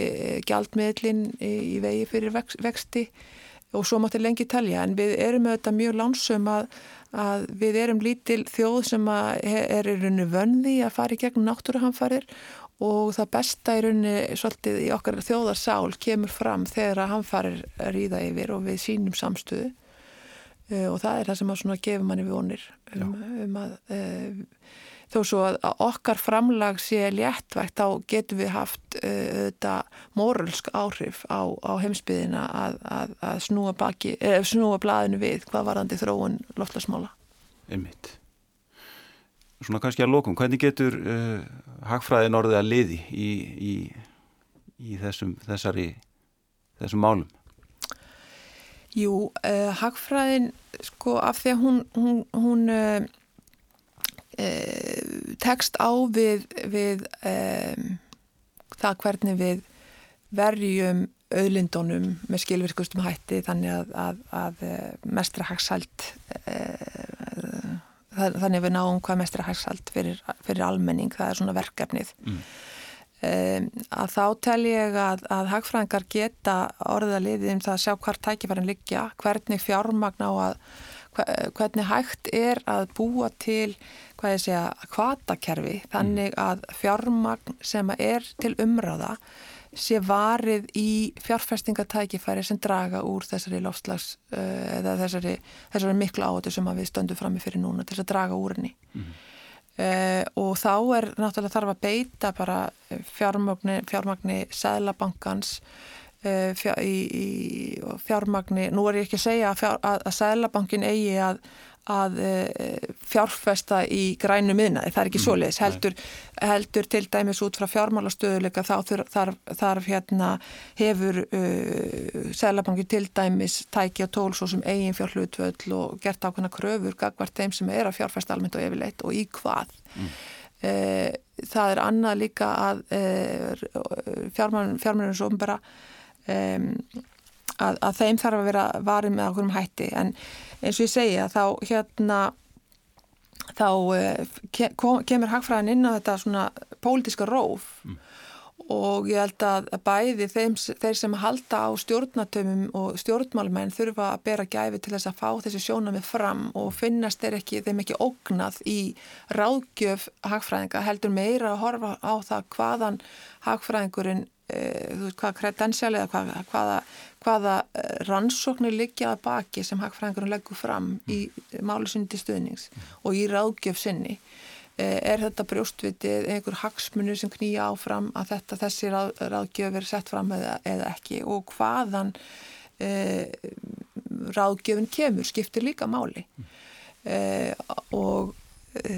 gjaldmiðlin í, í vegi fyrir vex, vexti. Og svo mátti lengi telja. En við erum auðvitað mjög lánsum að, að við erum lítil þjóð sem er í rauninu vönði að fara í gegnum náttúruhamfarir og það besta í rauninni svolítið í okkar þjóðarsál kemur fram þegar að hann farir að ríða yfir og við sínum samstöðu. Uh, og það er það sem að svona gefur manni vonir um, um að uh, þó svo að, að okkar framlag sé léttvægt þá getum við haft uh, þetta moralsk áhrif á, á heimsbyðina að, að, að snúa, baki, snúa blaðinu við hvað varandi þróun loftlasmála. Einmitt svona kannski að lókum, hvernig getur uh, hagfræðin orðið að liði í, í, í þessum, þessari, þessum málum? Jú, uh, hagfræðin, sko, af því að hún, hún, hún uh, tekst á við, við um, það hvernig við verjum auðlindónum með skilvirkustum hætti þannig að, að, að mestra hagsalt þannig að við náum hvað mestra hægsald fyrir, fyrir almenning, það er svona verkefnið mm. um, að þá tel ég að, að hagfræðingar geta orðið að liðið um það að sjá hvar tækifærin liggja, hvernig fjármagn á að hvernig hægt er að búa til hvað ég segja, kvatakerfi þannig mm. að fjármagn sem er til umráða sé varið í fjárfestingatækifæri sem draga úr þessari lofslags uh, eða þessari, þessari miklu áhættu sem við stöndum fram með fyrir núna til að draga úr henni mm. uh, og þá er náttúrulega þarf að beita bara fjármagni, fjármagni Sæðlabankans uh, fjár, í, í fjármagni, nú er ég ekki að segja að, fjár, að, að Sæðlabankin eigi að að eh, fjárfesta í grænu miðnaði, það er ekki mm, svoleiðis. heldur, heldur til dæmis út frá fjármálastöðuleika þá þarf, þarf hérna hefur uh, Sælabanki til dæmis tækja tól svo sem eigin fjárhlutvöld og gert ákveðna kröfur gagvart þeim sem er að fjárfesta almennt og yfirleitt og í hvað. Mm. uh, það er annað líka að uh, fjármálunum svo umbera um, að, að þeim þarf að vera varið með okkur um hætti. En eins og ég segja þá hérna þá eh, kemur hagfræðin inn á þetta svona pólitiska róf mm. og ég held að bæði þeim, þeir sem halda á stjórnatömmum og stjórnmálmenn þurfa að bera gæfi til þess að fá þessi sjónamið fram og finnast þeir ekki, þeim ekki ógnað í ráðgjöf hagfræðinga heldur meira að horfa á það hvaðan hagfræðingurinn þú veist hvað kredensjali eða hvað, hvaða, hvaða eh, rannsóknir liggja að baki sem hagfræðingarinn leggur fram í máli sinni til stuðnings og í ráðgjöf sinni. Eh, er þetta brjóstvitið einhver hagsmunir sem knýja áfram að þetta þessi ráð, ráðgjöf er sett fram eða, eða ekki? Og hvaðan e, ráðgjöfin kemur skiptir líka máli. E, og, e,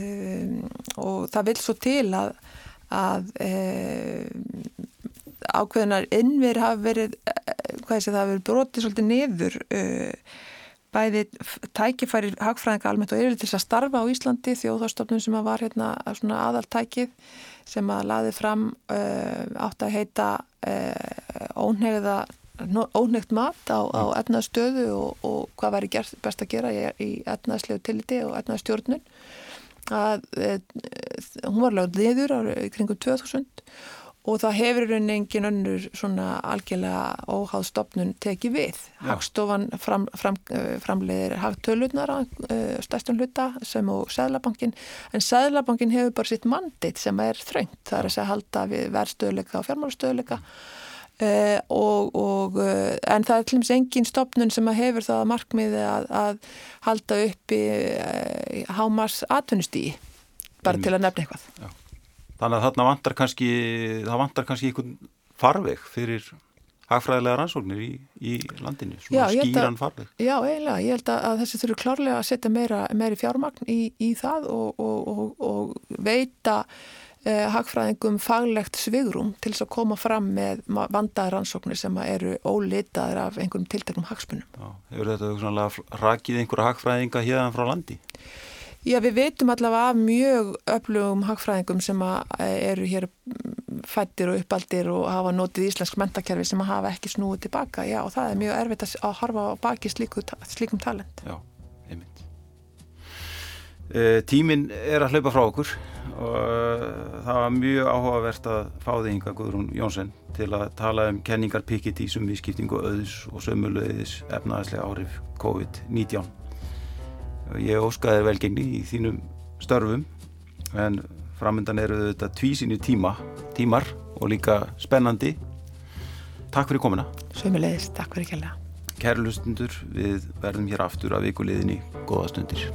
og það vil svo til að að ákveðinar innver hafa verið, eh, hvað sé það, hafa verið brotið svolítið niður uh, bæði tækifæri hagfræðinga almennt og eru til að starfa á Íslandi þjóðarstofnun sem var hérna svona aðaltækið sem að laði fram uh, átt að heita ónegða ónegt mat á, á etnaðstöðu og, og hvað væri gert, best að gera í, etnaðslegu tilliti og etnaðstjórnun að hún var lögð niður á kringum 2000 og það hefur raunin engin önnur svona algjörlega óháð stopnun tekið við. Hagstofan fram, fram, eh, framleiðir hagtöluðnar á uh, stærstum hluta sem og Sæðlabankin en Sæðlabankin hefur bara sitt mandit sem er þröngt. Það er að segja halda við verðstöðuleika og fjármálustöðuleika uh, og, og uh, en það er til meins engin stopnun sem hefur það markmiði að, að halda upp í hámars atvinnustíi bara til að nefna eitthvað. Já. Þannig að þarna vantar kannski, það vantar kannski einhvern farveg fyrir hagfræðilega rannsóknir í, í landinu, svona já, skýran farveg. Já, eiginlega, ég held að þessi þurfu klárlega að setja meira, meiri fjármagn í, í það og, og, og, og veita eh, hagfræðingum faglegt svigrum til þess að koma fram með vandaði rannsóknir sem eru ólitaðir af einhverjum tilteknum hagspunum. Já, hefur þetta rakið einhverja hagfræðinga hérna frá landi? Já, við veitum allavega af mjög öflugum hagfræðingum sem eru hér fættir og uppaldir og hafa notið íslensk mentakerfi sem hafa ekki snúið tilbaka. Já, og það er mjög erfitt að harfa baki slíku, slíkum talent. Já, einmitt. E, tímin er að hlaupa frá okkur og e, það var mjög áhugavert að fá þig yngar Guðrún Jónsson til að tala um kenningar Piketty sem viðskiptingu öðs og sömulegðis efnaðislega árif COVID-19 ég óskaði velgengni í þínum störfum en framöndan eru þetta tvísinu tíma, tímar og líka spennandi. Takk fyrir komina Sveimilegis, takk fyrir kjalla Kæru lustundur, við verðum hér aftur að vikuleginni Góða stundir